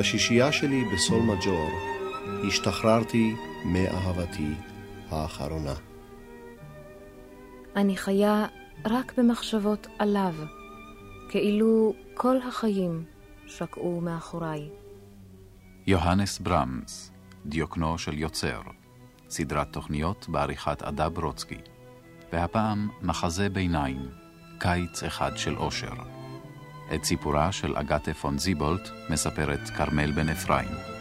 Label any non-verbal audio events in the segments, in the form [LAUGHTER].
בשישייה שלי בסול מג'ור השתחררתי מאהבתי האחרונה. אני חיה רק במחשבות עליו, כאילו כל החיים שקעו מאחוריי. יוהנס ברמס, דיוקנו של יוצר, סדרת תוכניות בעריכת עדה ברוצקי, והפעם מחזה ביניים, קיץ אחד של אושר. את סיפורה של אגתה פון זיבולט מספרת כרמל בן אפרים.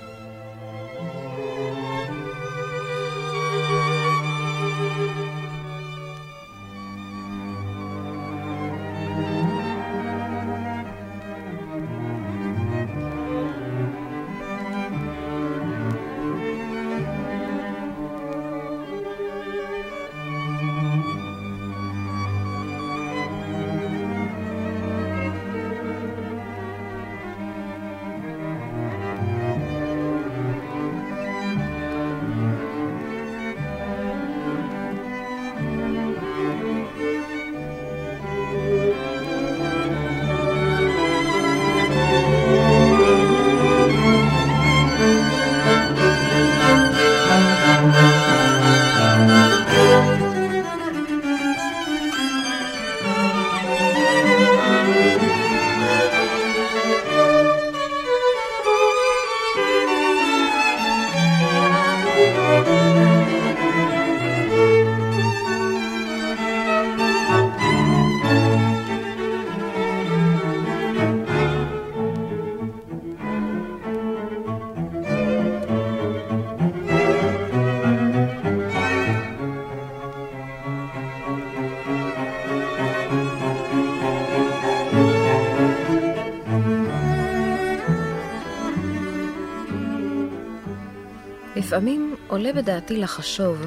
לפעמים עולה בדעתי לחשוב,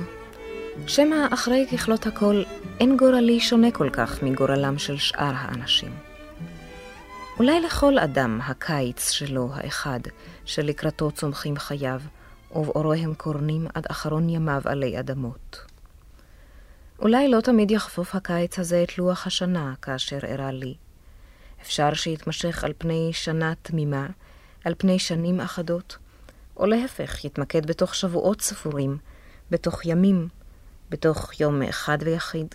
שמא אחרי ככלות הכל אין גורלי שונה כל כך מגורלם של שאר האנשים. אולי לכל אדם הקיץ שלו האחד, שלקראתו צומחים חייו, ובאורו הם קורנים עד אחרון ימיו עלי אדמות. אולי לא תמיד יחפוף הקיץ הזה את לוח השנה כאשר אירע לי. אפשר שיתמשך על פני שנה תמימה, על פני שנים אחדות, או להפך, יתמקד בתוך שבועות ספורים, בתוך ימים, בתוך יום אחד ויחיד.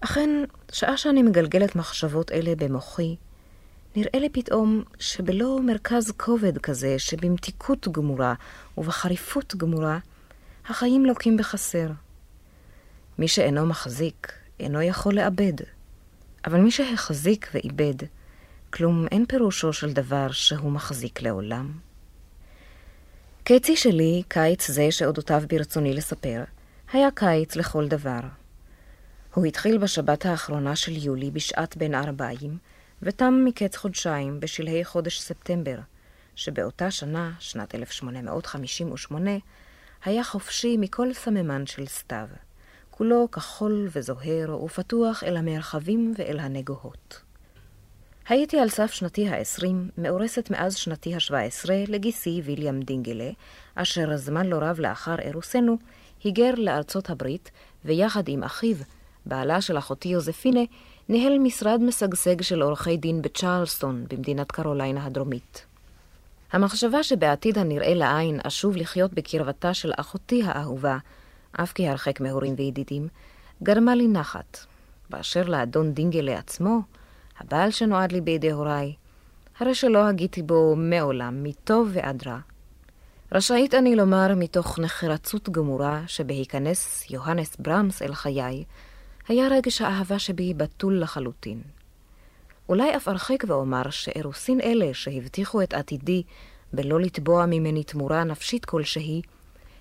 אכן, שעה שאני מגלגלת מחשבות אלה במוחי, נראה לי פתאום שבלא מרכז כובד כזה, שבמתיקות גמורה ובחריפות גמורה, החיים לוקים בחסר. מי שאינו מחזיק, אינו יכול לאבד. אבל מי שהחזיק ואיבד, כלום אין פירושו של דבר שהוא מחזיק לעולם. קצי שלי, קיץ זה שאודותיו ברצוני לספר, היה קיץ לכל דבר. הוא התחיל בשבת האחרונה של יולי בשעת בין ארבעים, ותם מקץ חודשיים בשלהי חודש ספטמבר, שבאותה שנה, שנת 1858, היה חופשי מכל סממן של סתיו, כולו כחול וזוהר ופתוח אל המרחבים ואל הנגוהות. הייתי על סף שנתי העשרים, מאורסת מאז שנתי השבע עשרה, לגיסי ויליאם דינגלה, אשר זמן לא רב לאחר אירוסנו, היגר לארצות הברית, ויחד עם אחיו, בעלה של אחותי יוזפינה, ניהל משרד משגשג של עורכי דין בצ'רלסטון, במדינת קרוליינה הדרומית. המחשבה שבעתיד הנראה לעין אשוב לחיות בקרבתה של אחותי האהובה, אף כי הרחק מהורים וידידים, גרמה לי נחת. באשר לאדון דינגלה עצמו, הבעל שנועד לי בידי הוריי, הרי שלא הגיתי בו מעולם, מטוב ועד רע. רשאית אני לומר מתוך נחרצות גמורה שבהיכנס יוהנס ברמס אל חיי, היה רגש האהבה שבי בתול לחלוטין. אולי אף ארחיק ואומר שאירוסין אלה שהבטיחו את עתידי בלא לתבוע ממני תמורה נפשית כלשהי,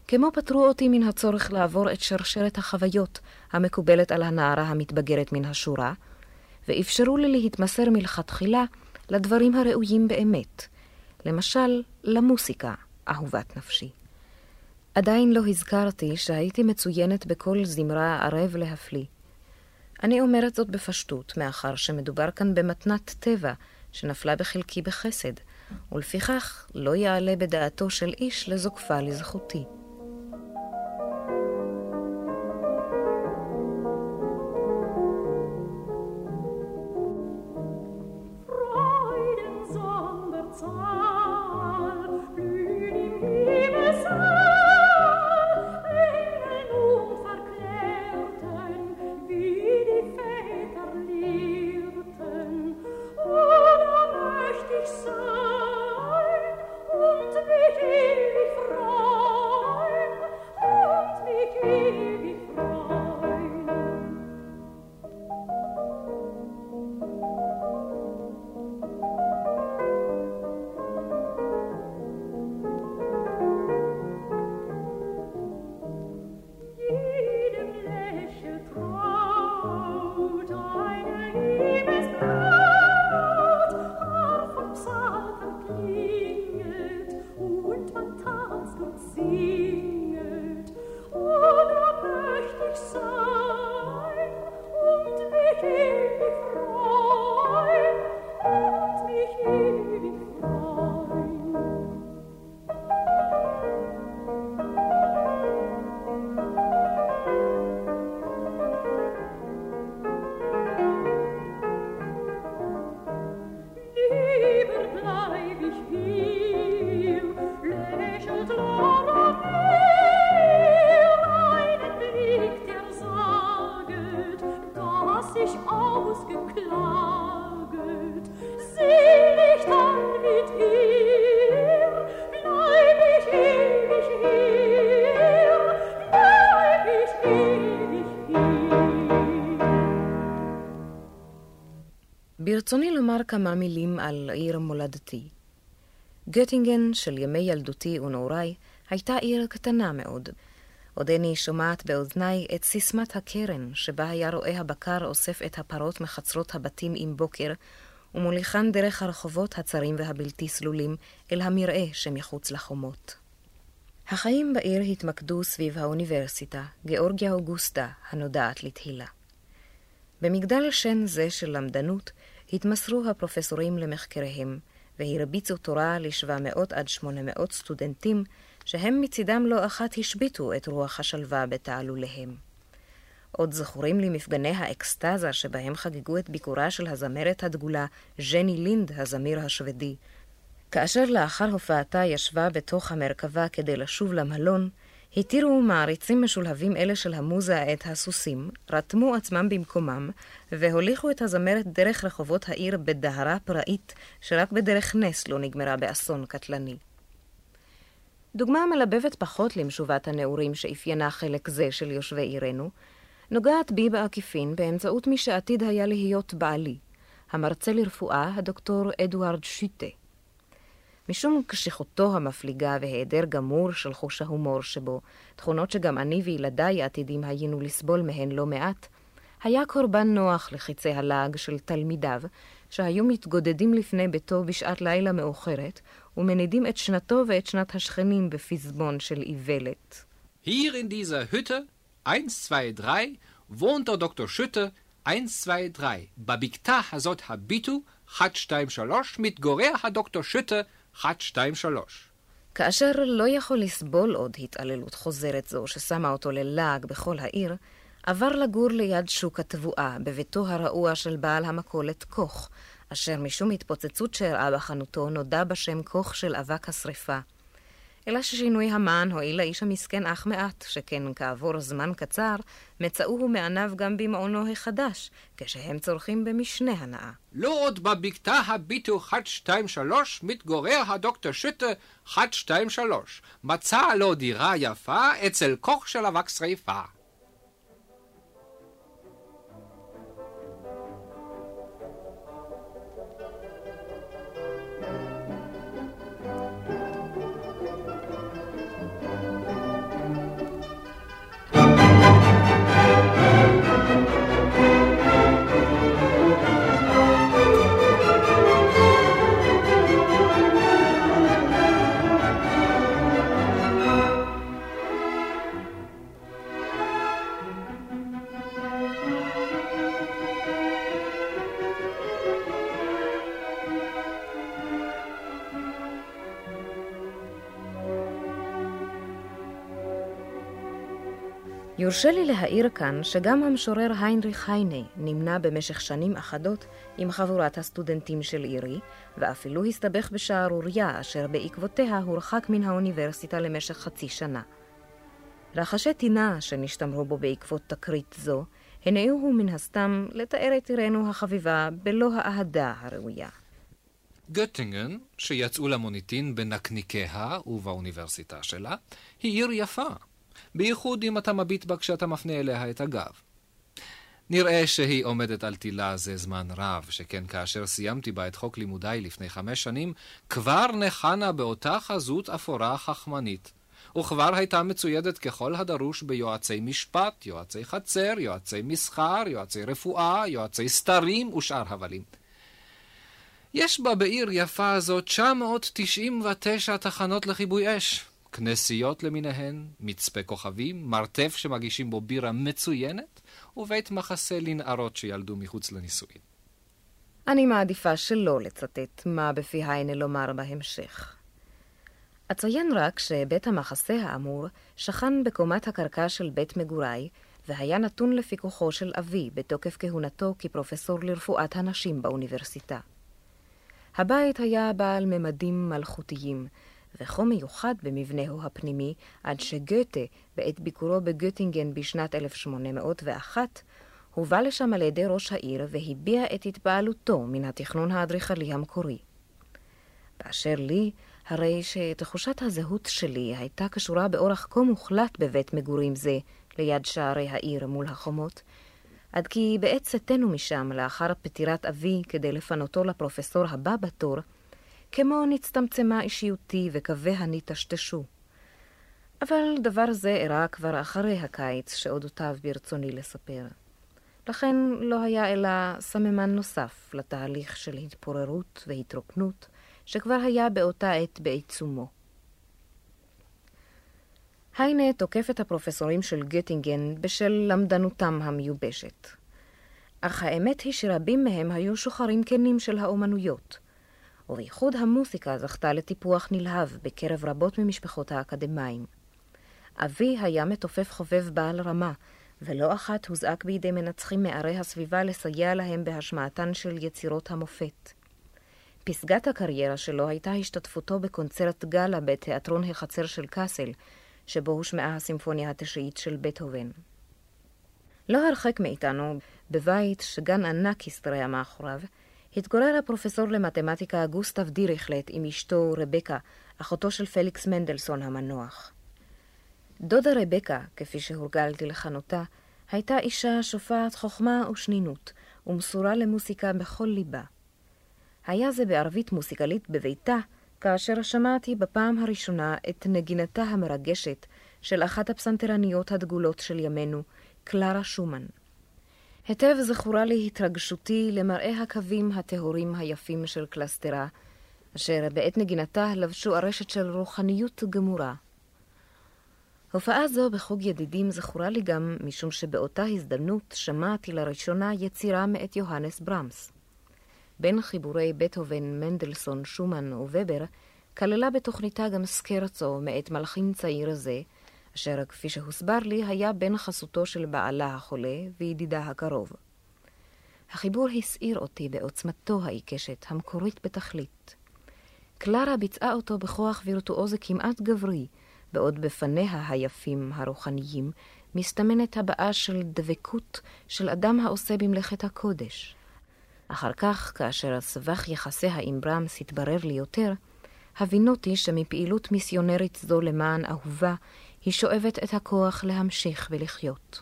כמו פטרו אותי מן הצורך לעבור את שרשרת החוויות המקובלת על הנערה המתבגרת מן השורה, ואפשרו לי להתמסר מלכתחילה לדברים הראויים באמת, למשל, למוסיקה, אהובת נפשי. עדיין לא הזכרתי שהייתי מצוינת בכל זמרה ערב להפליא. אני אומרת זאת בפשטות, מאחר שמדובר כאן במתנת טבע שנפלה בחלקי בחסד, ולפיכך לא יעלה בדעתו של איש לזוקפה לזכותי. כמה מילים על עיר מולדתי. גטינגן של ימי ילדותי ונעוריי הייתה עיר קטנה מאוד. עודני שומעת באוזניי את סיסמת הקרן, שבה היה רואה הבקר אוסף את הפרות מחצרות הבתים עם בוקר, ומוליכן דרך הרחובות הצרים והבלתי סלולים אל המרעה שמחוץ לחומות. החיים בעיר התמקדו סביב האוניברסיטה, גיאורגיה אוגוסטה, הנודעת לתהילה. במגדל שן זה של למדנות, התמסרו הפרופסורים למחקריהם, והרביצו תורה ל-700 עד 800 סטודנטים, שהם מצידם לא אחת השביתו את רוח השלווה בתעלוליהם. עוד זכורים לי מפגני האקסטזה שבהם חגגו את ביקורה של הזמרת הדגולה ז'ני לינד, הזמיר השוודי. כאשר לאחר הופעתה ישבה בתוך המרכבה כדי לשוב למלון, התירו מעריצים משולהבים אלה של המוזה את הסוסים, רתמו עצמם במקומם, והוליכו את הזמרת דרך רחובות העיר בדהרה פראית, שרק בדרך נס לא נגמרה באסון קטלני. דוגמה מלבבת פחות למשובת הנעורים שאפיינה חלק זה של יושבי עירנו, נוגעת בי בעקיפין באמצעות מי שעתיד היה להיות בעלי, המרצה לרפואה, הדוקטור אדוארד שוטה. משום קשיחותו המפליגה והיעדר גמור של חוש ההומור שבו, תכונות שגם אני וילדיי עתידים היינו לסבול מהן לא מעט, היה קורבן נוח לחיצי הלעג של תלמידיו, שהיו מתגודדים לפני ביתו בשעת לילה מאוחרת, ומנידים את שנתו ואת שנת השכנים בפזמון של איוולת. Hier in dieser Hütte, 1, 2, 3, wohnt der Dr. Schütte, 1, 2, 3. בבקתה הזאת הביטו, 1, 2, 3, מתגורר הדוקטור שטה, 1, 2, 3. כאשר לא יכול לסבול עוד התעללות חוזרת זו ששמה אותו ללעג בכל העיר, עבר לגור ליד שוק התבואה, בביתו הרעוע של בעל המכולת כוך, אשר משום התפוצצות שאירעה בחנותו נודע בשם כוך של אבק השרפה. אלא ששינוי המן הועיל לאיש המסכן אך מעט, שכן כעבור זמן קצר, מצאוהו מעניו גם במעונו החדש, כשהם צורכים במשנה הנאה. לא עוד בבקתה הביטו 1, 2, 3, מתגורר הדוקטור שוטה 1, 2, 3. מצא לו דירה יפה אצל כוך של אבק שריפה. יורשה לי להעיר כאן שגם המשורר היינריך היינה נמנה במשך שנים אחדות עם חבורת הסטודנטים של עירי, ואפילו הסתבך בשערוריה אשר בעקבותיה הורחק מן האוניברסיטה למשך חצי שנה. רחשי טינה שנשתמרו בו בעקבות תקרית זו, הניעוהו מן הסתם לתאר את עירנו החביבה בלא האהדה הראויה. גוטינגן, שיצאו למוניטין בנקניקיה ובאוניברסיטה שלה, היא עיר יפה, בייחוד אם אתה מביט בה כשאתה מפנה אליה את הגב. נראה שהיא עומדת על תילה זה זמן רב, שכן כאשר סיימתי בה את חוק לימודיי לפני חמש שנים, כבר נחנה באותה חזות אפורה חכמנית. וכבר הייתה מצוידת ככל הדרוש ביועצי משפט, יועצי חצר, יועצי מסחר, יועצי רפואה, יועצי סתרים ושאר הבלים. יש בה בעיר יפה הזאת 999 תחנות לכיבוי אש, כנסיות למיניהן, מצפה כוכבים, מרתף שמגישים בו בירה מצוינת, ובית מחסה לנערות שילדו מחוץ לנישואין. אני מעדיפה שלא לצטט מה בפי היינה לומר בהמשך. אציין רק שבית המחסה האמור שכן בקומת הקרקע של בית מגוריי, והיה נתון לפיקוחו של אבי בתוקף כהונתו כפרופסור לרפואת הנשים באוניברסיטה. הבית היה בעל ממדים מלכותיים, וכה מיוחד במבנהו הפנימי, עד שגוטה, בעת ביקורו בגוטינגן בשנת 1801, הובא לשם על ידי ראש העיר והביע את התפעלותו מן התכנון האדריכלי המקורי. באשר לי, הרי שתחושת הזהות שלי הייתה קשורה באורח כה מוחלט בבית מגורים זה, ליד שערי העיר מול החומות, עד כי בעת צאתנו משם לאחר פטירת אבי כדי לפנותו לפרופסור הבא בתור, כמו נצטמצמה אישיותי וקוויה נטשטשו. אבל דבר זה אירע כבר אחרי הקיץ שאודותיו ברצוני לספר. לכן לא היה אלא סממן נוסף לתהליך של התפוררות והתרוקנות, שכבר היה באותה עת בעיצומו. היינה תוקף את הפרופסורים של גטינגן בשל למדנותם המיובשת. אך האמת היא שרבים מהם היו שוחרים כנים של האומנויות, ובייחוד המוסיקה זכתה לטיפוח נלהב בקרב רבות ממשפחות האקדמאים. אבי היה מתופף חובב בעל רמה, ולא אחת הוזעק בידי מנצחים מערי הסביבה לסייע להם בהשמעתן של יצירות המופת. פסגת הקריירה שלו הייתה השתתפותו בקונצרט גאלה בתיאטרון החצר של קאסל, שבו הושמעה הסימפוניה התשיעית של בטהובן. לא הרחק מאיתנו, בבית שגן ענק הסתרע מאחוריו, התגורר הפרופסור למתמטיקה גוסטב דיריכלט עם אשתו רבקה, אחותו של פליקס מנדלסון המנוח. דודה רבקה, כפי שהורגלתי לכנותה, הייתה אישה שופעת חוכמה ושנינות, ומסורה למוסיקה בכל ליבה. היה זה בערבית מוסיקלית בביתה, כאשר שמעתי בפעם הראשונה את נגינתה המרגשת של אחת הפסנתרניות הדגולות של ימינו, קלרה שומן. היטב זכורה לי התרגשותי למראה הקווים הטהורים היפים של קלסטרה, אשר בעת נגינתה לבשו ארשת של רוחניות גמורה. הופעה זו בחוג ידידים זכורה לי גם משום שבאותה הזדמנות שמעתי לראשונה יצירה מאת יוהנס ברמס. בין חיבורי בטהובן, מנדלסון, שומן ווובר, כללה בתוכניתה גם סקרצו מאת מלחין צעיר זה, אשר כפי שהוסבר לי היה בן חסותו של בעלה החולה וידידה הקרוב. החיבור הסעיר אותי בעוצמתו העיקשת, המקורית בתכלית. קלרה ביצעה אותו בכוח וירטואוזי כמעט גברי, בעוד בפניה היפים הרוחניים מסתמנת הבעה של דבקות של אדם העושה במלאכת הקודש. אחר כך, כאשר סבך יחסיה עם ברמס התברר לי יותר, הבינותי שמפעילות מיסיונרית זו למען אהובה, היא שואבת את הכוח להמשיך ולחיות.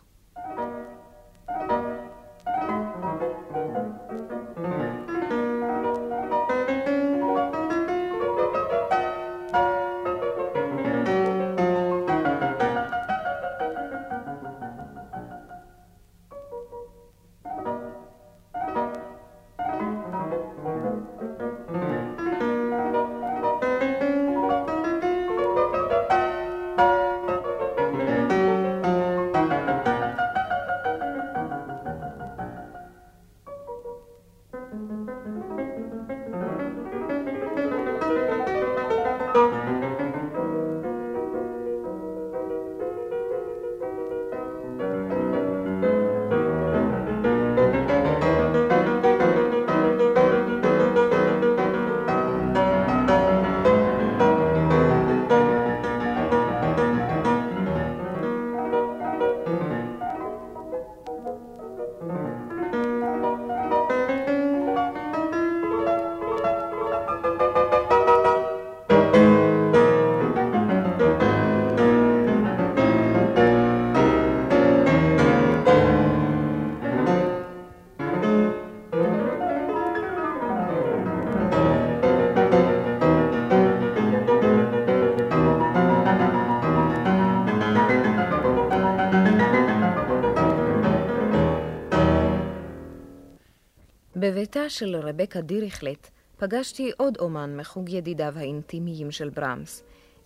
בביתה של רבקה דיריכלט פגשתי עוד אומן מחוג ידידיו האינטימיים של ברמס,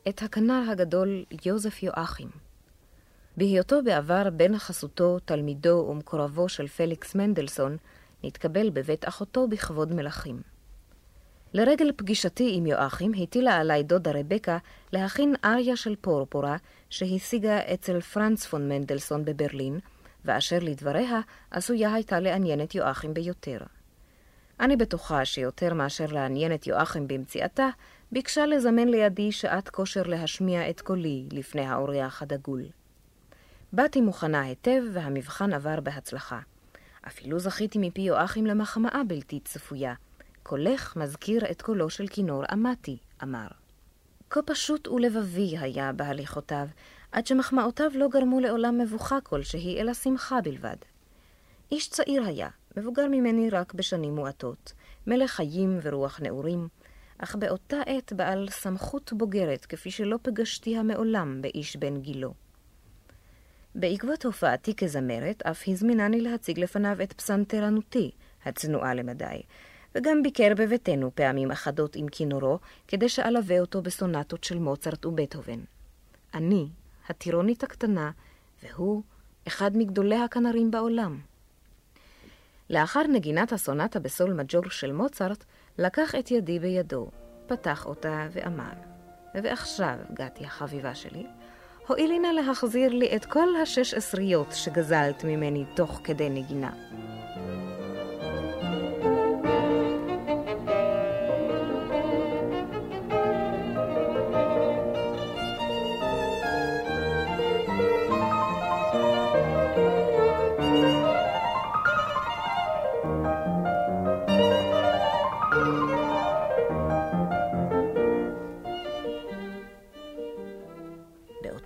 את הכנר הגדול יוזף יואכים. בהיותו בעבר בן חסותו, תלמידו ומקורבו של פליקס מנדלסון, נתקבל בבית אחותו בכבוד מלכים. לרגל פגישתי עם יואכים הטילה עליי דודה רבקה להכין אריה של פורפורה שהשיגה אצל פרנץ פון מנדלסון בברלין, ואשר לדבריה עשויה הייתה לעניין את יואכים ביותר. אני בטוחה שיותר מאשר לעניין את יואכים במציאתה, ביקשה לזמן לידי שעת כושר להשמיע את קולי לפני האורח הדגול. באתי מוכנה היטב, והמבחן עבר בהצלחה. אפילו זכיתי מפי יואכים למחמאה בלתי צפויה. קולך מזכיר את קולו של כינור אמתי, אמר. כה פשוט ולבבי היה בהליכותיו, עד שמחמאותיו לא גרמו לעולם מבוכה כלשהי, אלא שמחה בלבד. איש צעיר היה, מבוגר ממני רק בשנים מועטות, מלך חיים ורוח נעורים, אך באותה עת בעל סמכות בוגרת, כפי שלא פגשתיה מעולם באיש בן גילו. בעקבות הופעתי כזמרת, אף הזמינני להציג לפניו את פסנתרנותי, הצנועה למדי, וגם ביקר בביתנו פעמים אחדות עם כינורו, כדי שאלווה אותו בסונטות של מוצרט ובטהובן. אני, הטירונית הקטנה, והוא, אחד מגדולי הכנרים בעולם. לאחר נגינת הסונטה בסול מג'ור של מוצרט, לקח את ידי בידו, פתח אותה ואמר, ועכשיו, גתי החביבה שלי, הואילי נא להחזיר לי את כל השש עשריות שגזלת ממני תוך כדי נגינה.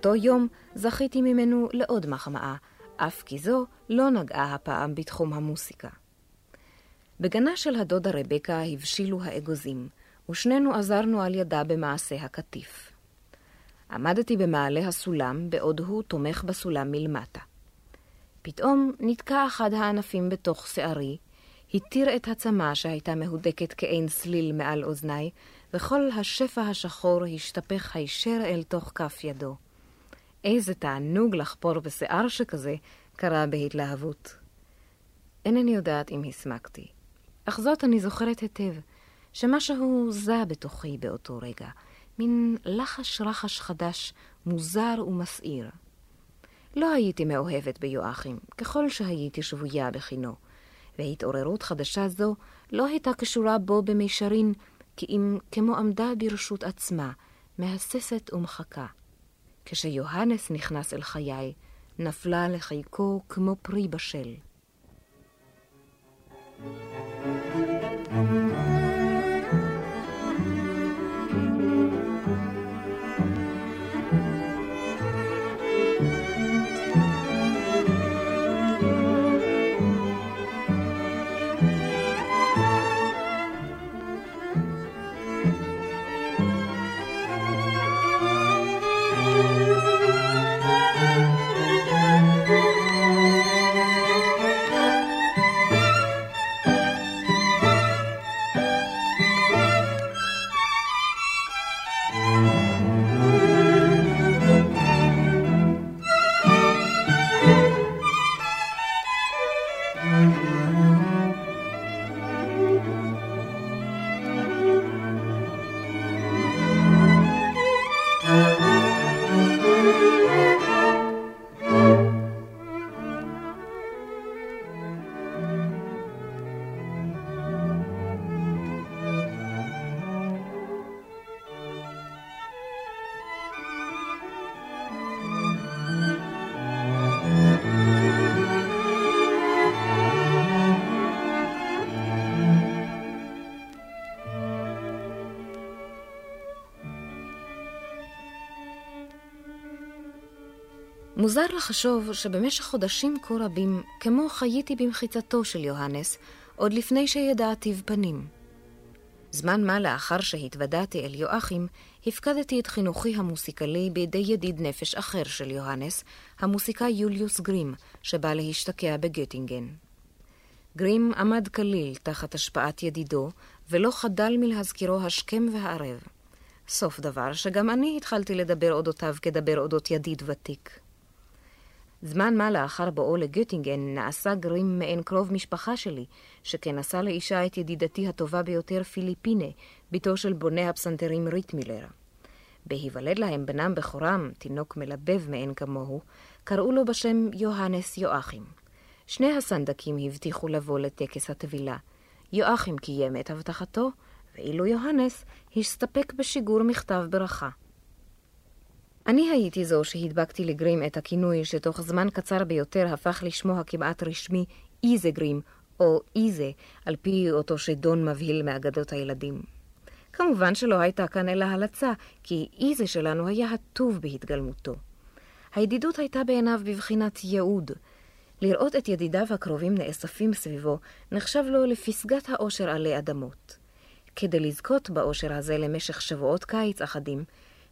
באותו יום זכיתי ממנו לעוד מחמאה, אף כי זו לא נגעה הפעם בתחום המוסיקה. בגנה של הדודה רבקה הבשילו האגוזים, ושנינו עזרנו על ידה במעשה הקטיף. עמדתי במעלה הסולם, בעוד הוא תומך בסולם מלמטה. פתאום נתקע אחד הענפים בתוך שערי, התיר את הצמא שהייתה מהודקת כעין סליל מעל אוזניי, וכל השפע השחור השתפך הישר אל תוך כף ידו. איזה תענוג לחפור בשיער שכזה, קרה בהתלהבות. אינני יודעת אם הסמקתי, אך זאת אני זוכרת היטב, שמשהו זע בתוכי באותו רגע, מין לחש רחש חדש, מוזר ומסעיר. לא הייתי מאוהבת ביואכים, ככל שהייתי שבויה בחינו, והתעוררות חדשה זו לא הייתה קשורה בו במישרין, כי אם כמו עמדה ברשות עצמה, מהססת ומחכה. כשיוהנס נכנס אל חיי, נפלה לחיקו כמו פרי בשל. Música מוזר לחשוב שבמשך חודשים כה רבים, כמו חייתי במחיצתו של יוהנס, עוד לפני שידעתיו פנים. זמן מה לאחר שהתוודעתי אל יואכים, הפקדתי את חינוכי המוסיקלי בידי ידיד נפש אחר של יוהנס, המוסיקאי יוליוס גרים, שבא להשתקע בגטינגן. גרים עמד כליל תחת השפעת ידידו, ולא חדל מלהזכירו השכם והערב. סוף דבר שגם אני התחלתי לדבר אודותיו כדבר אודות ידיד ותיק. זמן מה לאחר בואו לגוטינגן נעשה גרים מעין קרוב משפחה שלי, שכן עשה לאישה את ידידתי הטובה ביותר פיליפינה, בתו של בונה הפסנתרים ריטמילר. בהיוולד להם בנם בכורם, תינוק מלבב מאין כמוהו, קראו לו בשם יוהנס יואכים. שני הסנדקים הבטיחו לבוא לטקס הטבילה. יואכים קיים את הבטחתו, ואילו יוהנס הסתפק בשיגור מכתב ברכה. אני הייתי זו שהדבקתי לגרים את הכינוי שתוך זמן קצר ביותר הפך לשמו הכמעט רשמי איזה גרים, או איזה, על פי אותו שדון מבהיל מאגדות הילדים. כמובן שלא הייתה כאן אלא הלצה, כי איזה שלנו היה הטוב בהתגלמותו. הידידות הייתה בעיניו בבחינת ייעוד. לראות את ידידיו הקרובים נאספים סביבו, נחשב לו לפסגת האושר עלי אדמות. כדי לזכות באושר הזה למשך שבועות קיץ אחדים,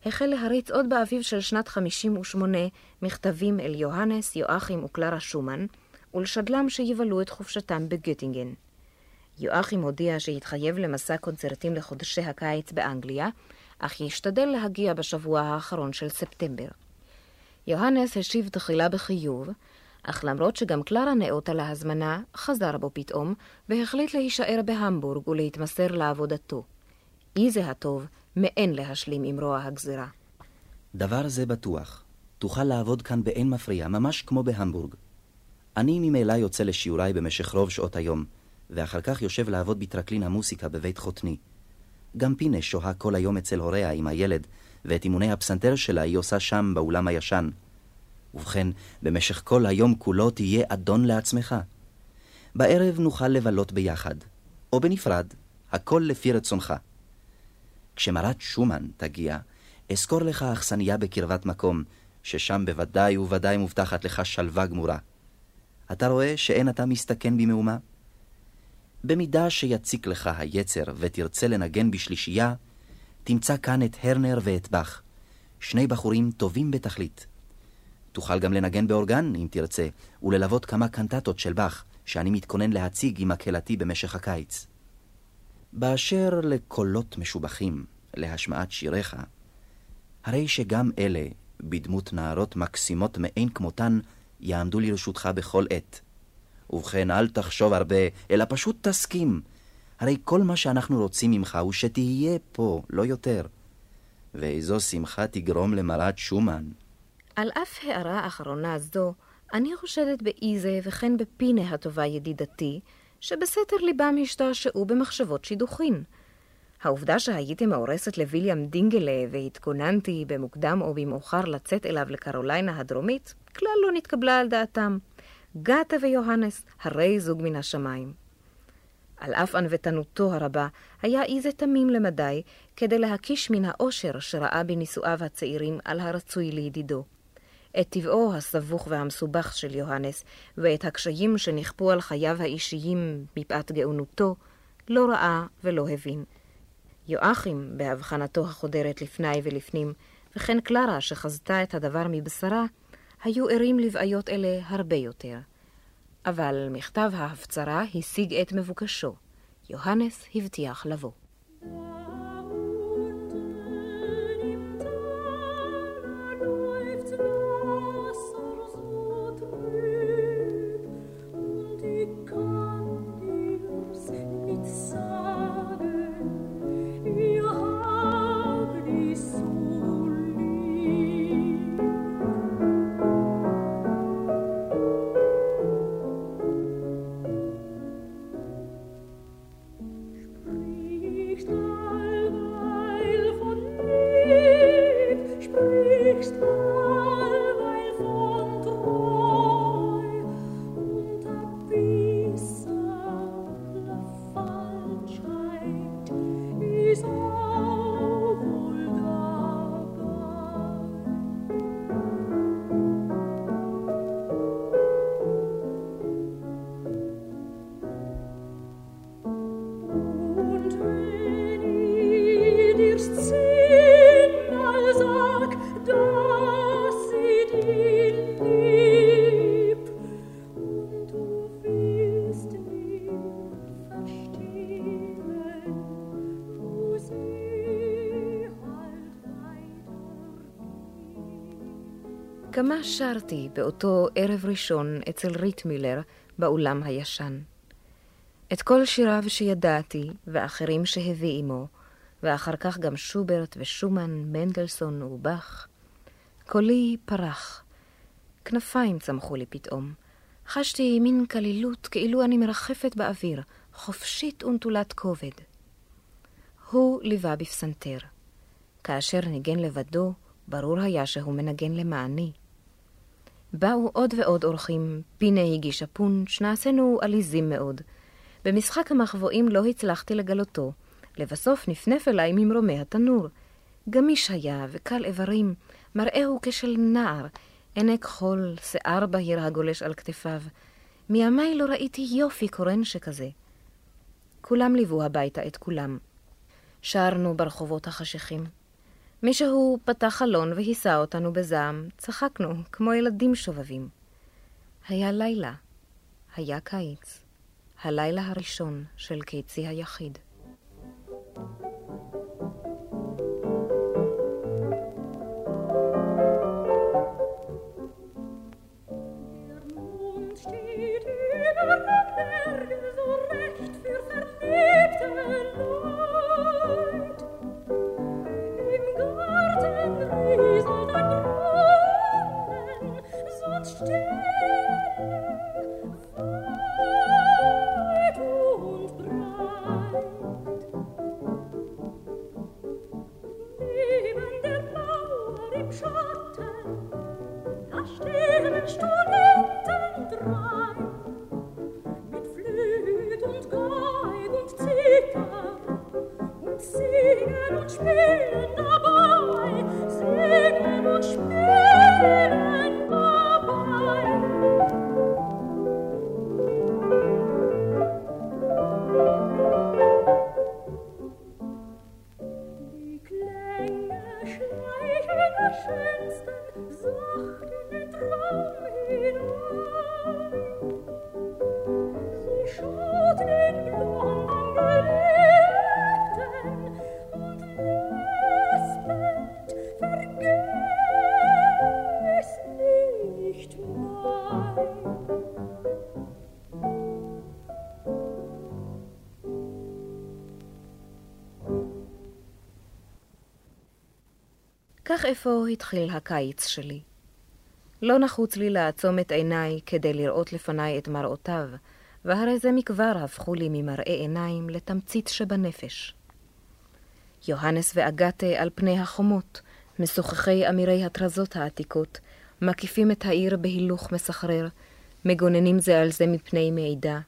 החל להריץ עוד באביב של שנת 58 מכתבים אל יוהנס, יואכים וקלרה שומן, ולשדלם שיבלו את חופשתם בגוטינגן. יואכים הודיע שהתחייב למסע קונצרטים לחודשי הקיץ באנגליה, אך ישתדל להגיע בשבוע האחרון של ספטמבר. יוהנס השיב תחילה בחיוב, אך למרות שגם קלרה נאותה להזמנה, חזר בו פתאום, והחליט להישאר בהמבורג ולהתמסר לעבודתו. איזה הטוב, מאין להשלים עם רוע הגזירה. דבר זה בטוח. תוכל לעבוד כאן באין מפריע, ממש כמו בהמבורג. אני ממילא יוצא לשיעוריי במשך רוב שעות היום, ואחר כך יושב לעבוד בטרקלין המוסיקה בבית חותני. גם פינה שוהה כל היום אצל הוריה עם הילד, ואת אימוני הפסנתר שלה היא עושה שם, באולם הישן. ובכן, במשך כל היום כולו תהיה אדון לעצמך. בערב נוכל לבלות ביחד, או בנפרד, הכל לפי רצונך. כשמרת שומן תגיע, אזכור לך אכסניה בקרבת מקום, ששם בוודאי ובוודאי מובטחת לך שלווה גמורה. אתה רואה שאין אתה מסתכן במהומה? במידה שיציק לך היצר ותרצה לנגן בשלישייה, תמצא כאן את הרנר ואת באך, שני בחורים טובים בתכלית. תוכל גם לנגן באורגן, אם תרצה, וללוות כמה קנטטות של באך, שאני מתכונן להציג עם מקהלתי במשך הקיץ. באשר לקולות משובחים, להשמעת שיריך, הרי שגם אלה, בדמות נערות מקסימות מאין כמותן, יעמדו לרשותך בכל עת. ובכן, אל תחשוב הרבה, אלא פשוט תסכים. הרי כל מה שאנחנו רוצים ממך הוא שתהיה פה, לא יותר. ואיזו שמחה תגרום למרת שומן. על אף הערה אחרונה זו, אני חושדת באיזה וכן בפינה הטובה ידידתי, שבסתר ליבם השתעשעו במחשבות שידוכין. העובדה שהייתי מאורסת לוויליאם דינגלה והתכוננתי במוקדם או במאוחר לצאת אליו לקרוליינה הדרומית, כלל לא נתקבלה על דעתם. גתה ויוהנס, הרי זוג מן השמיים. על אף ענוותנותו הרבה, היה איזה תמים למדי כדי להקיש מן האושר שראה בנישואיו הצעירים על הרצוי לידידו. את טבעו הסבוך והמסובך של יוהנס, ואת הקשיים שנכפו על חייו האישיים מפאת גאונותו, לא ראה ולא הבין. יואכים, בהבחנתו החודרת לפני ולפנים, וכן קלרה, שחזתה את הדבר מבשרה, היו ערים לבעיות אלה הרבה יותר. אבל מכתב ההפצרה השיג את מבוקשו. יוהנס הבטיח לבוא. כמה שרתי באותו ערב ראשון אצל ריטמילר באולם הישן. את כל שיריו שידעתי, ואחרים שהביא עמו, ואחר כך גם שוברט ושומן, מנדלסון ובאך. קולי פרח. כנפיים צמחו לי פתאום. חשתי מין קלילות, כאילו אני מרחפת באוויר, חופשית ונטולת כובד. הוא ליווה בפסנתר. כאשר ניגן לבדו, ברור היה שהוא מנגן למעני. באו עוד ועוד אורחים, פינה הגישה פונץ', נעשינו עליזים מאוד. במשחק המחבואים לא הצלחתי לגלותו. לבסוף נפנף אליי ממרומי התנור. גמיש היה וקל איברים, מראהו כשל נער, עיני כחול, שיער בהיר הגולש על כתפיו. מימיי לא ראיתי יופי קורן שכזה. כולם ליוו הביתה את כולם. שרנו ברחובות החשיכים. מישהו פתח חלון והיסה אותנו בזעם, צחקנו, כמו ילדים שובבים. היה לילה. היה קיץ. הלילה הראשון של קיצי היחיד. איפה התחיל הקיץ שלי. לא נחוץ לי לעצום את עיניי כדי לראות לפניי את מראותיו, והרי זה מכבר הפכו לי ממראה עיניים לתמצית שבנפש. יוהנס ואגתה על פני החומות, משוחחי אמירי הטרזות העתיקות, מקיפים את העיר בהילוך מסחרר, מגוננים זה על זה מפני מעידה.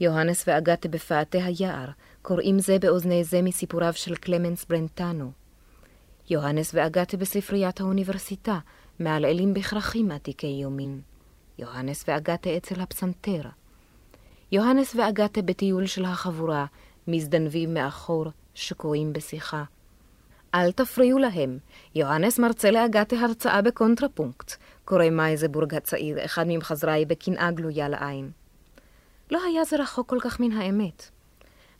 יוהנס ואגתה בפאתי היער, קוראים זה באוזני זה מסיפוריו של קלמנס ברנטנו. יוהנס ואגתה בספריית האוניברסיטה, מעלעלים בכרכים עתיקי יומין. יוהנס ואגתה אצל הפסנתר. יוהנס ואגתה בטיול של החבורה, מזדנבים מאחור, שקועים בשיחה. אל תפריעו להם. יוהנס מרצה לאגתה הרצאה בקונטרפונקט, קורא מייזבורג הצעיר, אחד ממחזריי בקנאה גלויה לעין. לא היה זה רחוק כל כך מן האמת.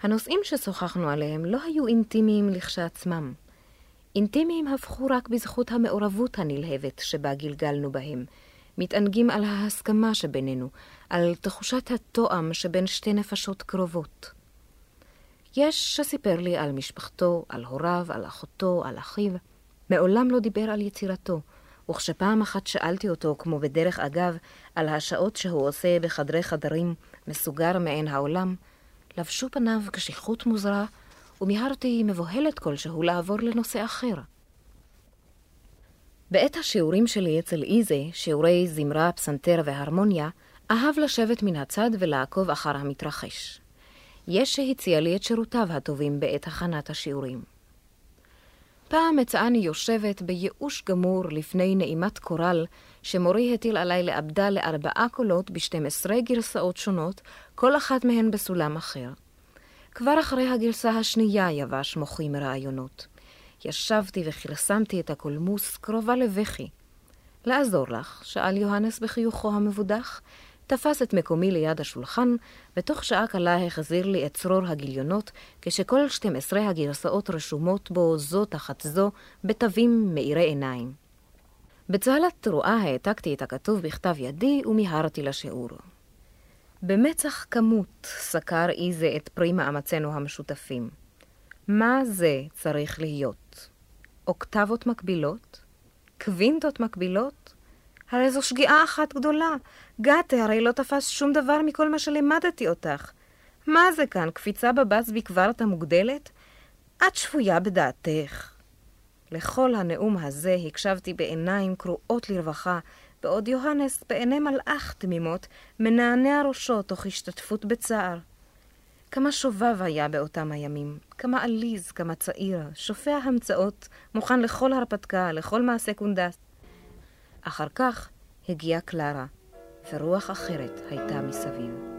הנושאים ששוחחנו עליהם לא היו אינטימיים לכשעצמם. אינטימיים הפכו רק בזכות המעורבות הנלהבת שבה גלגלנו בהם, מתענגים על ההסכמה שבינינו, על תחושת התואם שבין שתי נפשות קרובות. יש שסיפר לי על משפחתו, על הוריו, על אחותו, על אחיו. מעולם לא דיבר על יצירתו, וכשפעם אחת שאלתי אותו, כמו בדרך אגב, על השעות שהוא עושה בחדרי חדרים, מסוגר מעין העולם, לבשו פניו קשיחות מוזרה, ומיהרתי מבוהלת כלשהו לעבור לנושא אחר. בעת השיעורים שלי אצל איזה, שיעורי זמרה, פסנתר והרמוניה, אהב לשבת מן הצד ולעקוב אחר המתרחש. יש שהציע לי את שירותיו הטובים בעת הכנת השיעורים. פעם מצאני יושבת בייאוש גמור לפני נעימת קורל שמורי הטיל עליי לאבדה לארבעה קולות ב-12 גרסאות שונות, כל אחת מהן בסולם אחר. כבר אחרי הגרסה השנייה יבש מוחי מרעיונות. ישבתי וכרסמתי את הקולמוס קרובה לבכי. לעזור לך? שאל יוהנס בחיוכו המבודח. תפס את מקומי ליד השולחן, ותוך שעה קלה החזיר לי את צרור הגיליונות, כשכל 12 הגרסאות רשומות בו זו תחת זו בתווים מאירי עיניים. בצהלת תרועה העתקתי את הכתוב בכתב ידי ומיהרתי לשיעור. במצח כמות סקר איזה את פרי מאמצינו המשותפים. מה זה צריך להיות? אוקטבות מקבילות? קווינטות מקבילות? הרי זו שגיאה אחת גדולה. גתה הרי לא תפס שום דבר מכל מה שלימדתי אותך. מה זה כאן, קפיצה בבס בקברתא מוגדלת? את שבויה בדעתך. לכל הנאום הזה הקשבתי בעיניים קרועות לרווחה, בעוד יוהנס בעיני מלאך תמימות מנענע ראשו תוך השתתפות בצער. כמה שובב היה באותם הימים, כמה עליז, כמה צעיר, שופע המצאות, מוכן לכל הרפתקה, לכל מעשה קונדס. אחר כך הגיעה קלרה, ורוח אחרת הייתה מסביב.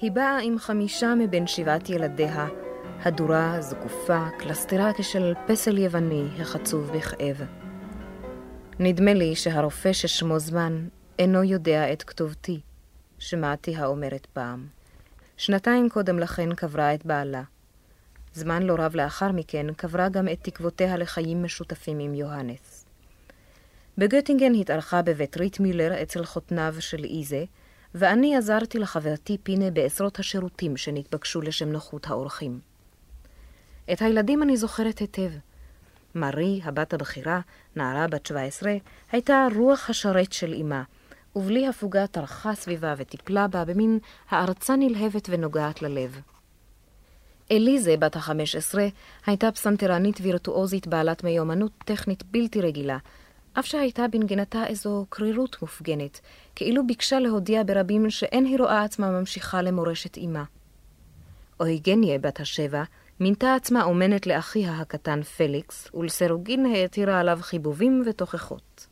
היא באה עם חמישה מבין שבעת ילדיה, הדורה, זקופה, קלסתרה כשל פסל יווני החצוב בכאב. נדמה לי שהרופא ששמו זמן אינו יודע את כתובתי, שמעתי האומרת פעם. שנתיים קודם לכן קברה את בעלה. זמן לא רב לאחר מכן קברה גם את תקוותיה לחיים משותפים עם יוהנס. בגוטינגן התארחה בבית ריטמילר אצל חותניו של איזה, ואני עזרתי לחברתי פינה בעשרות השירותים שנתבקשו לשם נוחות האורחים. את הילדים אני זוכרת היטב. מארי, הבת הבכירה, נערה בת 17, הייתה רוח השרת של אמה, ובלי הפוגה טרחה סביבה וטיפלה בה במין הערצה נלהבת ונוגעת ללב. אליזה, בת ה-15, הייתה פסנתרנית וירטואוזית בעלת מיומנות טכנית בלתי רגילה, אף שהייתה בנגינתה איזו קרירות מופגנת, כאילו ביקשה להודיע ברבים שאין היא רואה עצמה ממשיכה למורשת אמה. אויגניה, בת השבע, מינתה עצמה אומנת לאחיה הקטן פליקס, ולסירוגין העתירה עליו חיבובים ותוכחות.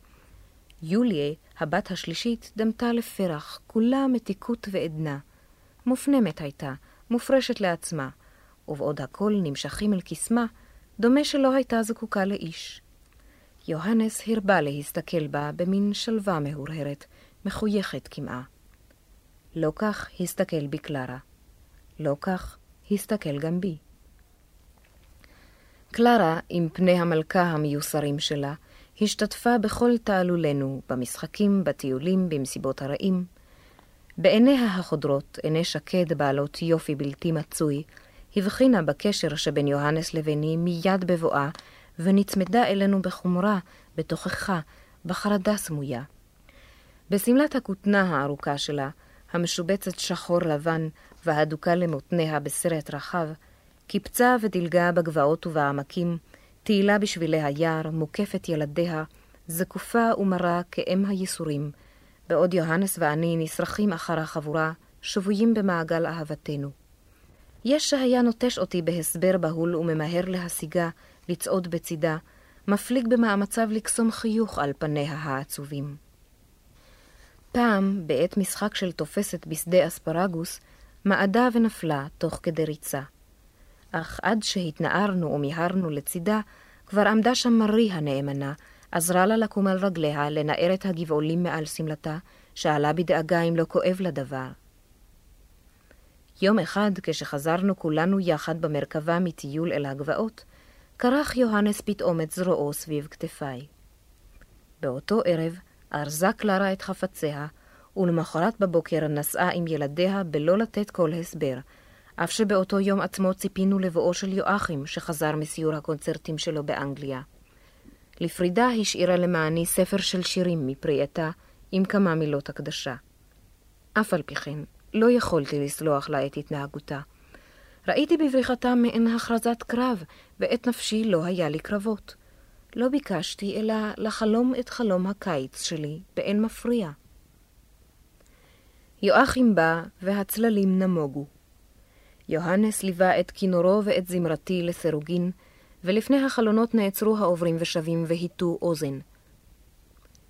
יוליה, הבת השלישית, דמתה לפרח, כולה מתיקות ועדנה. מופנמת הייתה, מופרשת לעצמה, ובעוד הכל נמשכים אל קסמה, דומה שלא הייתה זקוקה לאיש. יוהנס הרבה להסתכל בה במין שלווה מהורהרת, מחויכת כמעה. לא כך הסתכל בי קלרה. לא כך הסתכל גם בי. קלרה, עם פני המלכה המיוסרים שלה, השתתפה בכל תעלולנו, במשחקים, בטיולים, במסיבות הרעים. בעיניה החודרות, עיני שקד בעלות יופי בלתי מצוי, הבחינה בקשר שבין יוהנס לביני מיד בבואה, ונצמדה אלינו בחומרה, בתוכחה, בחרדה סמויה. בשמלת הכותנה הארוכה שלה, המשובצת שחור לבן והדוקה למותניה בסרט רחב, קיפצה ודילגה בגבעות ובעמקים, תהילה בשבילי היער, מוקפת ילדיה, זקופה ומרה כאם הייסורים, בעוד יוהנס ואני נשרכים אחר החבורה, שבויים במעגל אהבתנו. יש שהיה נוטש אותי בהסבר בהול וממהר להשיגה, לצעוד בצידה, מפליג במאמציו לקסום חיוך על פניה העצובים. פעם, בעת משחק של תופסת בשדה אספרגוס, מעדה ונפלה תוך כדי ריצה. אך עד שהתנערנו ומיהרנו לצידה, כבר עמדה שם מרי הנאמנה, עזרה לה לקום על רגליה, לנער את הגבעולים מעל שמלתה, שאלה בדאגה אם לא כואב לדבר. יום אחד, כשחזרנו כולנו יחד במרכבה מטיול אל הגבעות, כרך יוהנס פתאום את זרועו סביב כתפיי. באותו ערב ארזה קלרה את חפציה, ולמחרת בבוקר נסעה עם ילדיה בלא לתת כל הסבר, אף שבאותו יום עצמו ציפינו לבואו של יואכים, שחזר מסיור הקונצרטים שלו באנגליה. לפרידה השאירה למעני ספר של שירים מפרי עטה, עם כמה מילות הקדשה. אף על פי כן, לא יכולתי לסלוח לה את התנהגותה. ראיתי בבריחתה מעין הכרזת קרב, ואת נפשי לא היה לי קרבות. לא ביקשתי אלא לחלום את חלום הקיץ שלי באין מפריע. יואכים בא, והצללים נמוגו. יוהנס ליווה את כינורו ואת זמרתי לסירוגין, ולפני החלונות נעצרו העוברים ושבים והיטו אוזן.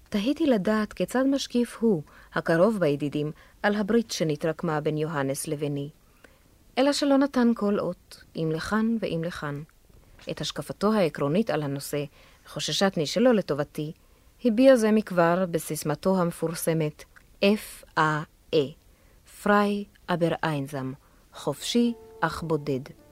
תהיתי לדעת כיצד משקיף הוא, הקרוב בידידים, על הברית שנתרקמה בין יוהנס לביני. אלא שלא נתן כל אות, אם לכאן ואם לכאן. את השקפתו העקרונית על הנושא, חוששתני שלא לטובתי, הביע זה מכבר בסיסמתו המפורסמת F-A-E, פריי aber einsam, חופשי אך בודד.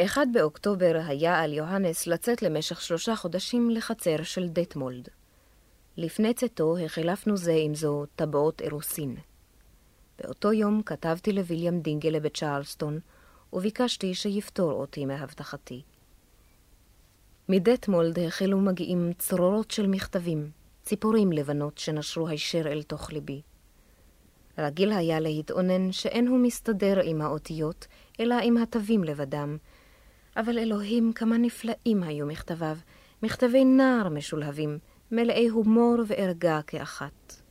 ב-1 באוקטובר היה על יוהנס לצאת למשך שלושה חודשים לחצר של דטמולד. לפני צאתו החלפנו זה עם זו טבעות אירוסין. באותו יום כתבתי לוויליאם דינגלה בצ'רלסטון, וביקשתי שיפטור אותי מהבטחתי. מדטמולד החלו מגיעים צרורות של מכתבים, ציפורים לבנות שנשרו הישר אל תוך ליבי. רגיל היה להתאונן שאין הוא מסתדר עם האותיות, אלא עם התווים לבדם, אבל אלוהים, כמה נפלאים היו מכתביו, מכתבי נער משולהבים, מלאי הומור וערגה כאחת.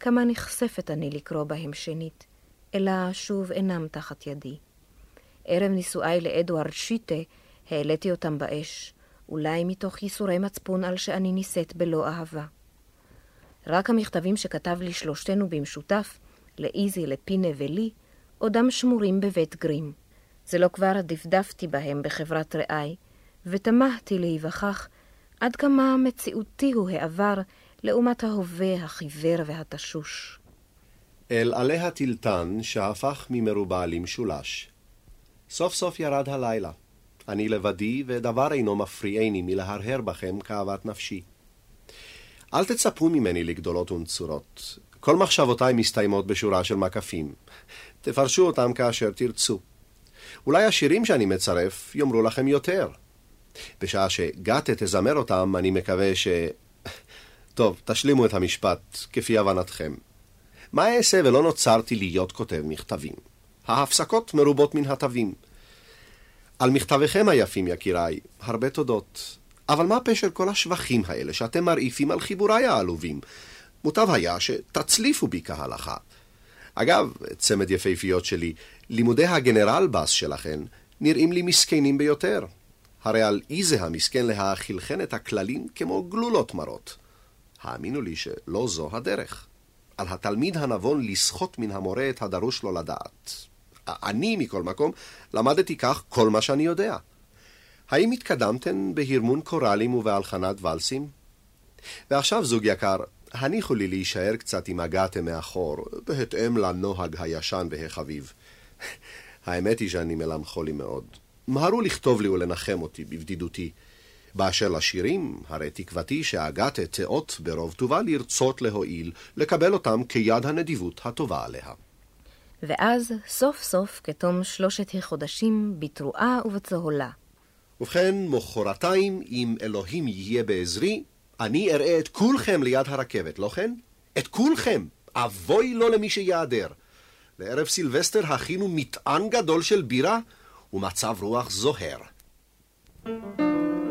כמה נכספת אני לקרוא בהם שנית, אלא שוב אינם תחת ידי. ערב נישואיי לאדוארד שיטה, העליתי אותם באש, אולי מתוך ייסורי מצפון על שאני נישאת בלא אהבה. רק המכתבים שכתב לי שלושתנו במשותף, לאיזי, לפינה ולי, עודם שמורים בבית גרים. זה לא כבר דפדפתי בהם בחברת רעי, ותמהתי להיווכח עד כמה מציאותי הוא העבר לעומת ההווה החיוור והתשוש. אל עלי הטילטן שהפך ממרובע למשולש. סוף סוף ירד הלילה. אני לבדי, ודבר אינו מפריעני מלהרהר בכם כאוות נפשי. אל תצפו ממני לגדולות ונצורות. כל מחשבותיי מסתיימות בשורה של מקפים. תפרשו אותם כאשר תרצו. אולי השירים שאני מצרף יאמרו לכם יותר. בשעה שגתה תזמר אותם, אני מקווה ש... טוב, תשלימו את המשפט, כפי הבנתכם. מה אעשה ולא נוצרתי להיות כותב מכתבים? ההפסקות מרובות מן התווים. על מכתביכם היפים, יקיריי, הרבה תודות. אבל מה פשר כל השבחים האלה שאתם מרעיפים על חיבוריי העלובים? מוטב היה שתצליפו בי כהלכה. אגב, צמד יפהפיות שלי, לימודי הגנרל בס שלכן נראים לי מסכנים ביותר. הרי על איזה המסכן להאכילכן את הכללים כמו גלולות מרות. האמינו לי שלא זו הדרך. על התלמיד הנבון לסחוט מן המורה את הדרוש לו לדעת. אני, מכל מקום, למדתי כך כל מה שאני יודע. האם התקדמתן בהרמון קוראלים ובהלחנת ולסים? ועכשיו, זוג יקר, הניחו לי להישאר קצת עם הגעתם מאחור, בהתאם לנוהג הישן והחביב. [LAUGHS] האמת היא שאני מלנכולי מאוד. מהרו לכתוב לי ולנחם אותי בבדידותי. באשר לשירים, הרי תקוותי שהגתה תאות ברוב טובה לרצות להועיל, לקבל אותם כיד הנדיבות הטובה עליה. ואז, סוף סוף, כתום שלושת החודשים, בתרועה ובצהולה. ובכן, מחרתיים, אם אלוהים יהיה בעזרי, אני אראה את כולכם ליד הרכבת, לא כן? את כולכם! אבוי לו למי שיעדר. לערב סילבסטר הכינו מטען גדול של בירה ומצב רוח זוהר. thank you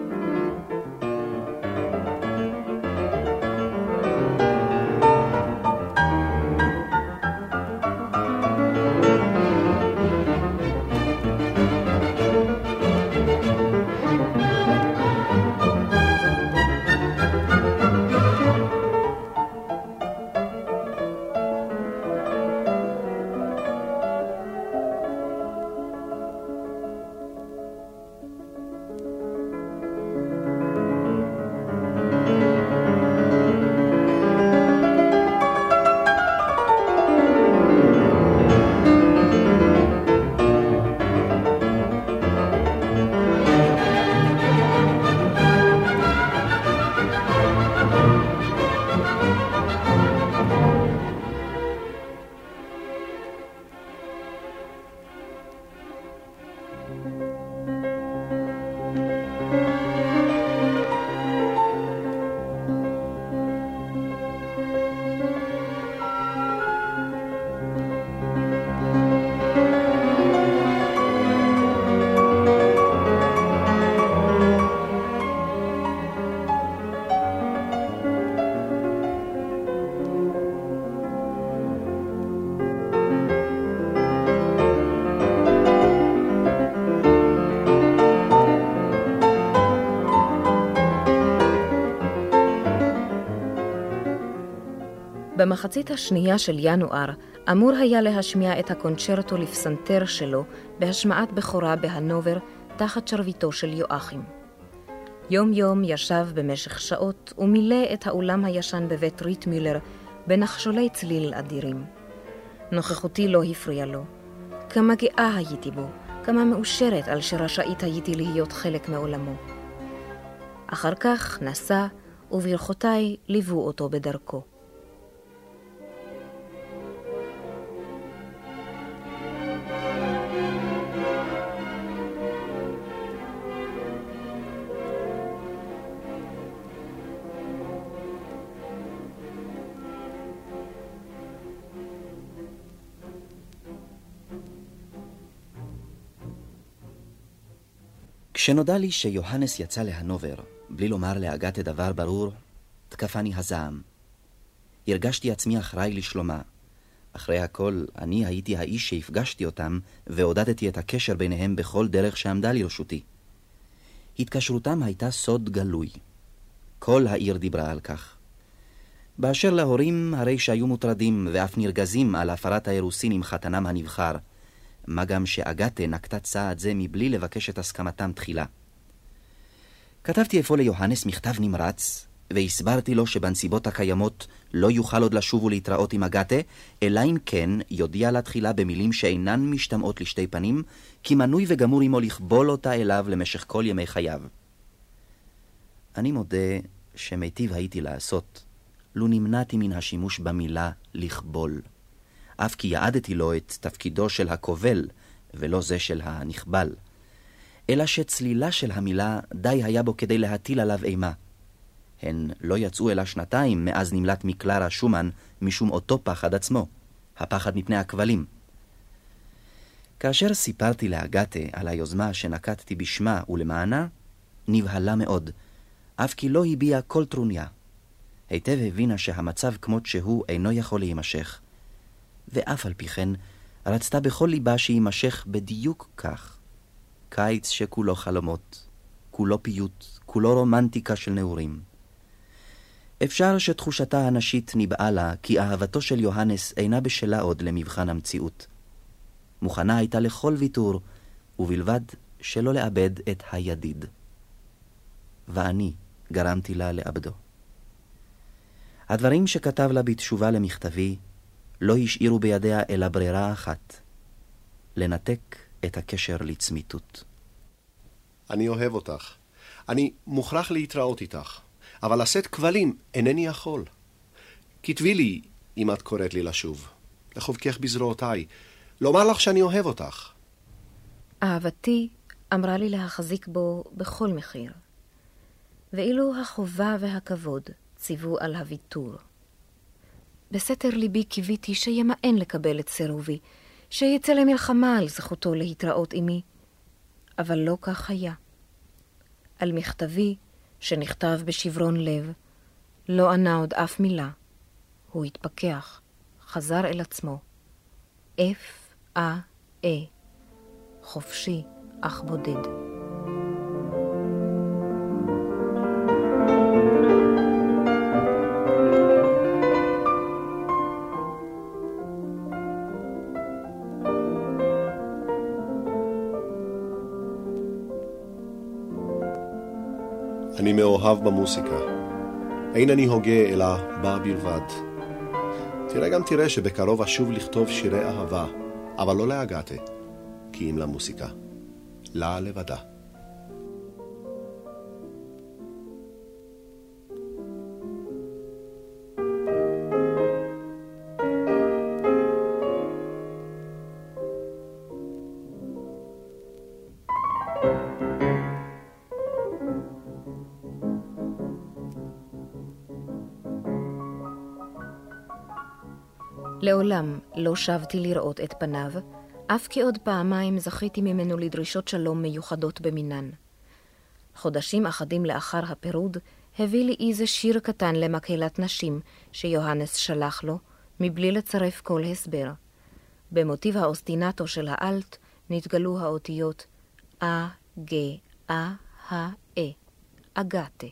במחצית השנייה של ינואר אמור היה להשמיע את הקונצ'רטו לפסנתר שלו בהשמעת בכורה בהנובר תחת שרביטו של יואכים. יום-יום ישב במשך שעות ומילא את האולם הישן בבית ריטמילר בנחשולי צליל אדירים. נוכחותי לא הפריעה לו. כמה גאה הייתי בו, כמה מאושרת על שרשאית הייתי להיות חלק מעולמו. אחר כך נסע, וברכותיי ליוו אותו בדרכו. כשנודע לי שיוהנס יצא להנובר, בלי לומר לאגתה דבר ברור, תקפני הזעם. הרגשתי עצמי אחראי לשלומה. אחרי הכל, אני הייתי האיש שהפגשתי אותם, ועודדתי את הקשר ביניהם בכל דרך שעמדה לרשותי. התקשרותם הייתה סוד גלוי. כל העיר דיברה על כך. באשר להורים, הרי שהיו מוטרדים ואף נרגזים על הפרת האירוסין עם חתנם הנבחר, מה גם שאגתה נקטה צעד זה מבלי לבקש את הסכמתם תחילה. כתבתי אפוא ליוהנס מכתב נמרץ, והסברתי לו שבנסיבות הקיימות לא יוכל עוד לשוב ולהתראות עם אגתה, אלא אם כן יודיע לה תחילה במילים שאינן משתמעות לשתי פנים, כי מנוי וגמור עמו לכבול אותה אליו למשך כל ימי חייו. אני מודה שמיטיב הייתי לעשות, לו נמנעתי מן השימוש במילה לכבול. אף כי יעדתי לו את תפקידו של הכובל, ולא זה של הנכבל. אלא שצלילה של המילה די היה בו כדי להטיל עליו אימה. הן לא יצאו אלא שנתיים מאז נמלט מקלרה שומן משום אותו פחד עצמו, הפחד מפני הכבלים. כאשר סיפרתי לאגתה על היוזמה שנקטתי בשמה ולמענה, נבהלה מאוד, אף כי לא הביעה כל טרוניה. היטב הבינה שהמצב כמות שהוא אינו יכול להימשך, ואף על פי כן רצתה בכל ליבה שיימשך בדיוק כך. קיץ שכולו חלומות, כולו פיוט, כולו רומנטיקה של נעורים. אפשר שתחושתה הנשית ניבאה לה כי אהבתו של יוהנס אינה בשלה עוד למבחן המציאות. מוכנה הייתה לכל ויתור, ובלבד שלא לאבד את הידיד. ואני גרמתי לה לאבדו. הדברים שכתב לה בתשובה למכתבי לא השאירו בידיה אלא ברירה אחת, לנתק את הקשר לצמיתות. אני אוהב אותך. אני מוכרח להתראות איתך, אבל לשאת כבלים אינני יכול. כתבי לי, אם את קוראת לי לשוב, לחובקך בזרועותיי, לומר לך שאני אוהב אותך. אהבתי אמרה לי להחזיק בו בכל מחיר. ואילו החובה והכבוד ציוו על הוויתור. בסתר ליבי קיוויתי שימאן לקבל את סירובי, שיצא למלחמה על זכותו להתראות עמי, אבל לא כך היה. על מכתבי, שנכתב בשברון לב, לא ענה עוד אף מילה. הוא התפכח, חזר אל עצמו. אה, אה, חופשי אך בודד. אני מאוהב במוסיקה. אין אני הוגה אלא בה בלבד. תראה גם תראה שבקרוב אשוב לכתוב שירי אהבה, אבל לא לאגתה, כי אם למוסיקה. לה לבדה. לעולם לא שבתי לראות את פניו, אף כי עוד פעמיים זכיתי ממנו לדרישות שלום מיוחדות במינן. חודשים אחדים לאחר הפירוד, הביא לי איזה שיר קטן למקהלת נשים שיוהנס שלח לו, מבלי לצרף כל הסבר. במוטיב האוסטינטו של האלט נתגלו האותיות א, ג, א, ה, א, אגתה.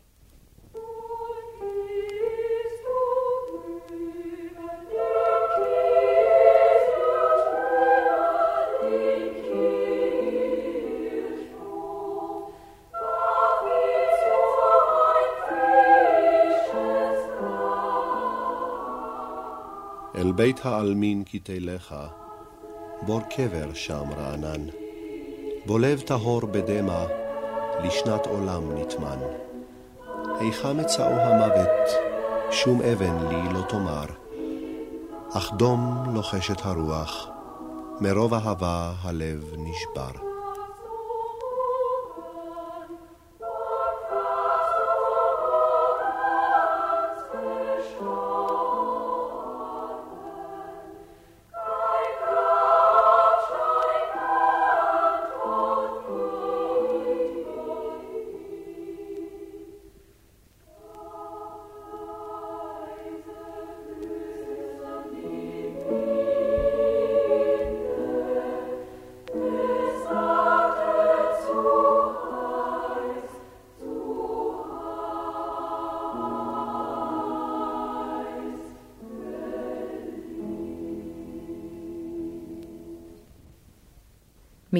בית העלמין כי תלך, בור קבר שם רענן. בו לב טהור בדמע, לשנת עולם נטמן. היכן מצאו המוות, שום אבן לי לא תאמר. אך דום לוחשת הרוח, מרוב אהבה הלב נשבר.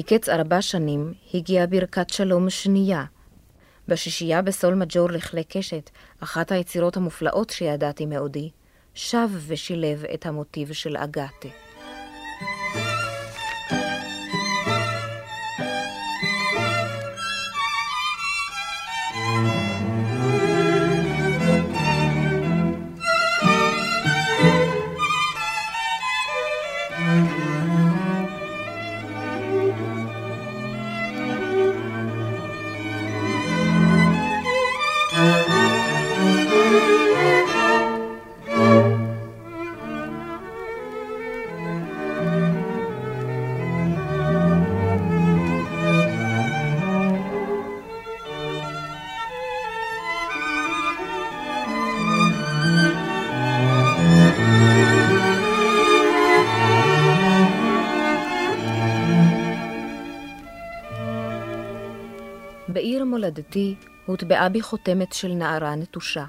מקץ ארבע שנים הגיעה ברכת שלום שנייה. בשישייה בסול מג'ור לכלי קשת, אחת היצירות המופלאות שידעתי מעודי, שב ושילב את המוטיב של אגתה. מולדתי הוטבעה בי חותמת של נערה נטושה.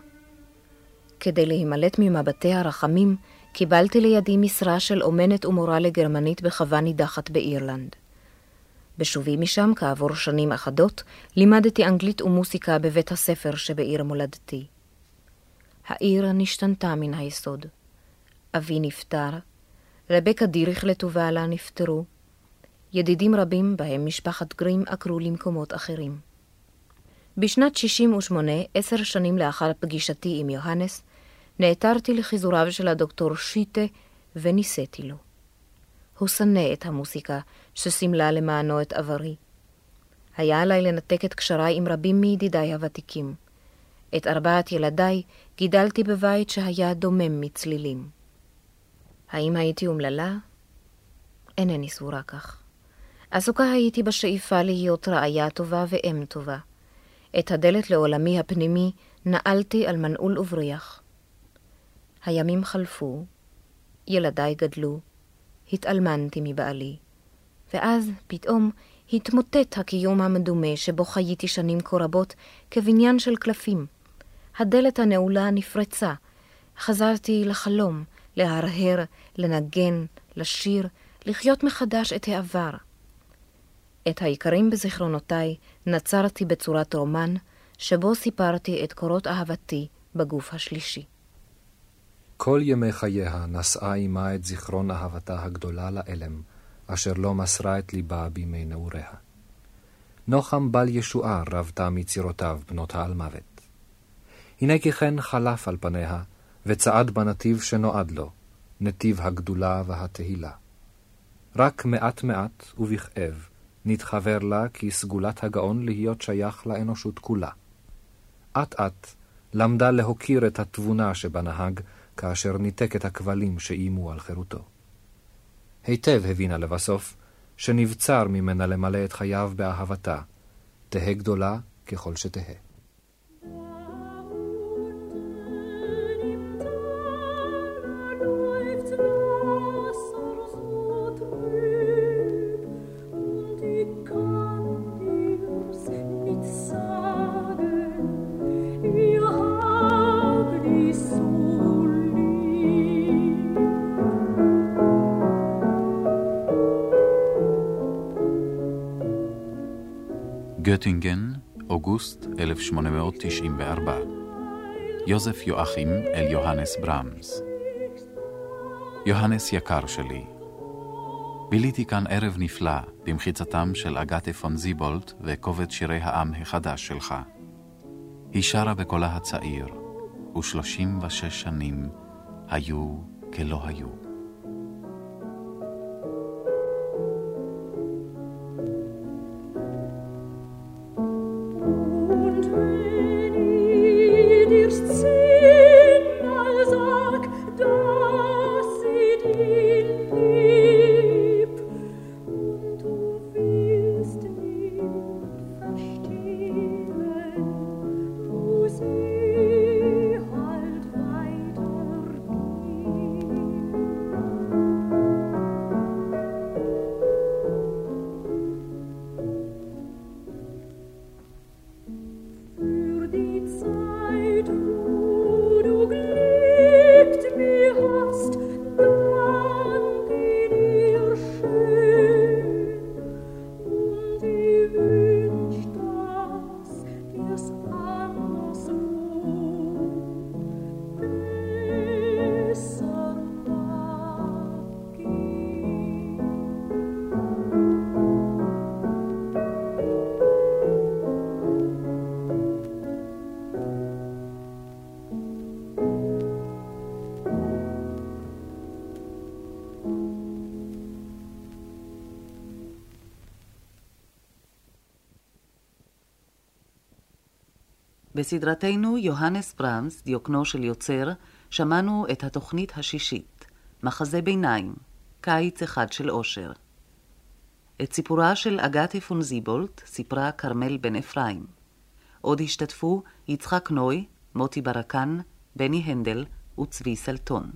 כדי להימלט ממבטי הרחמים, קיבלתי לידי משרה של אומנת ומורה לגרמנית בחווה נידחת באירלנד. בשובי משם, כעבור שנים אחדות, לימדתי אנגלית ומוסיקה בבית הספר שבעיר מולדתי. העיר נשתנתה מן היסוד. אבי נפטר, רבקה דיריכלט ובעלה נפטרו, ידידים רבים, בהם משפחת גרים, עקרו למקומות אחרים. בשנת 68, עשר שנים לאחר פגישתי עם יוהנס, נעתרתי לחיזוריו של הדוקטור שיטה ונישאתי לו. הוא שנא את המוסיקה שסימלה למענו את עברי. היה עליי לנתק את קשריי עם רבים מידידיי הוותיקים. את ארבעת ילדיי גידלתי בבית שהיה דומם מצלילים. האם הייתי אומללה? אינני סבורה כך. עסוקה הייתי בשאיפה להיות רעיה טובה ואם טובה. את הדלת לעולמי הפנימי נעלתי על מנעול ובריח. הימים חלפו, ילדיי גדלו, התאלמנתי מבעלי, ואז פתאום התמוטט הקיום המדומה שבו חייתי שנים כה רבות כבניין של קלפים. הדלת הנעולה נפרצה, חזרתי לחלום, להרהר, לנגן, לשיר, לחיות מחדש את העבר. את העיקרים בזיכרונותיי נצרתי בצורת רומן, שבו סיפרתי את קורות אהבתי בגוף השלישי. כל ימי חייה נשאה עמה את זיכרון אהבתה הגדולה לאלם, אשר לא מסרה את ליבה בימי נעוריה. נוחם בל ישועה רבתה מצירותיו בנות האלמוות. הנה כי כן חלף על פניה, וצעד בנתיב שנועד לו, נתיב הגדולה והתהילה. רק מעט מעט ובכאב נתחבר לה כי סגולת הגאון להיות שייך לאנושות כולה. אט אט למדה להוקיר את התבונה שבנהג, כאשר ניתק את הכבלים שאיימו על חירותו. היטב הבינה לבסוף, שנבצר ממנה למלא את חייו באהבתה, תהא גדולה ככל שתהא. גוטינגן, אוגוסט 1894. יוזף יואכים אל יוהנס ברמס. יוהנס יקר שלי, ביליתי כאן ערב נפלא במחיצתם של אגתה פון זיבולט וכובד שירי העם החדש שלך. היא שרה בקולה הצעיר, ושלושים ושש שנים היו כלא היו. בסדרתנו יוהנס ברמס, דיוקנו של יוצר, שמענו את התוכנית השישית, מחזה ביניים, קיץ אחד של אושר. את סיפורה של אגתה פון זיבולט סיפרה כרמל בן אפרים. עוד השתתפו יצחק נוי, מוטי ברקן, בני הנדל וצבי סלטון.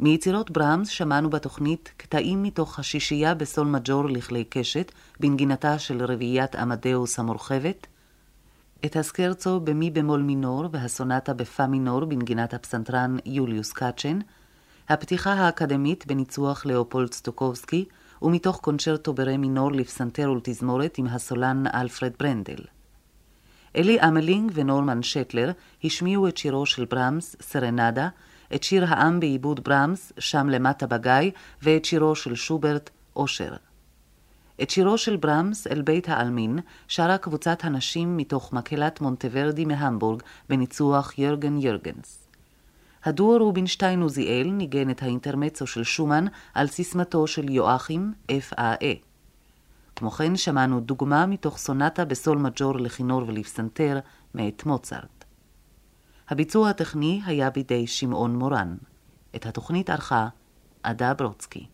מיצירות ברמס שמענו בתוכנית קטעים מתוך השישייה בסול מג'ור לכלי קשת, בנגינתה של רביעיית אמדאוס המורחבת, את הסקרצו במי במול מינור והסונטה בפא מינור בנגינת הפסנתרן יוליוס קאצ'ן, הפתיחה האקדמית בניצוח לאופולד סטוקובסקי, ומתוך קונצ'רטו ברה מינור לפסנתר ולתזמורת עם הסולן אלפרד ברנדל. אלי אמלינג ונורמן שטלר השמיעו את שירו של ברמס, סרנדה, את שיר העם בעיבוד ברמס, שם למטה בגיא, ואת שירו של שוברט, אושר. את שירו של ברמס, אל בית העלמין, שרה קבוצת הנשים מתוך מקהלת מונטוורדי מהמבורג, בניצוח יורגן יורגנס. הדואר רובינשטיין עוזיאל ניגן את האינטרמצו של שומן על סיסמתו של יואכים, F.A.E. כמו כן שמענו דוגמה מתוך סונטה בסול מג'ור לכינור ולפסנתר מאת מוצרט. הביצוע הטכני היה בידי שמעון מורן. את התוכנית ערכה עדה ברוצקי.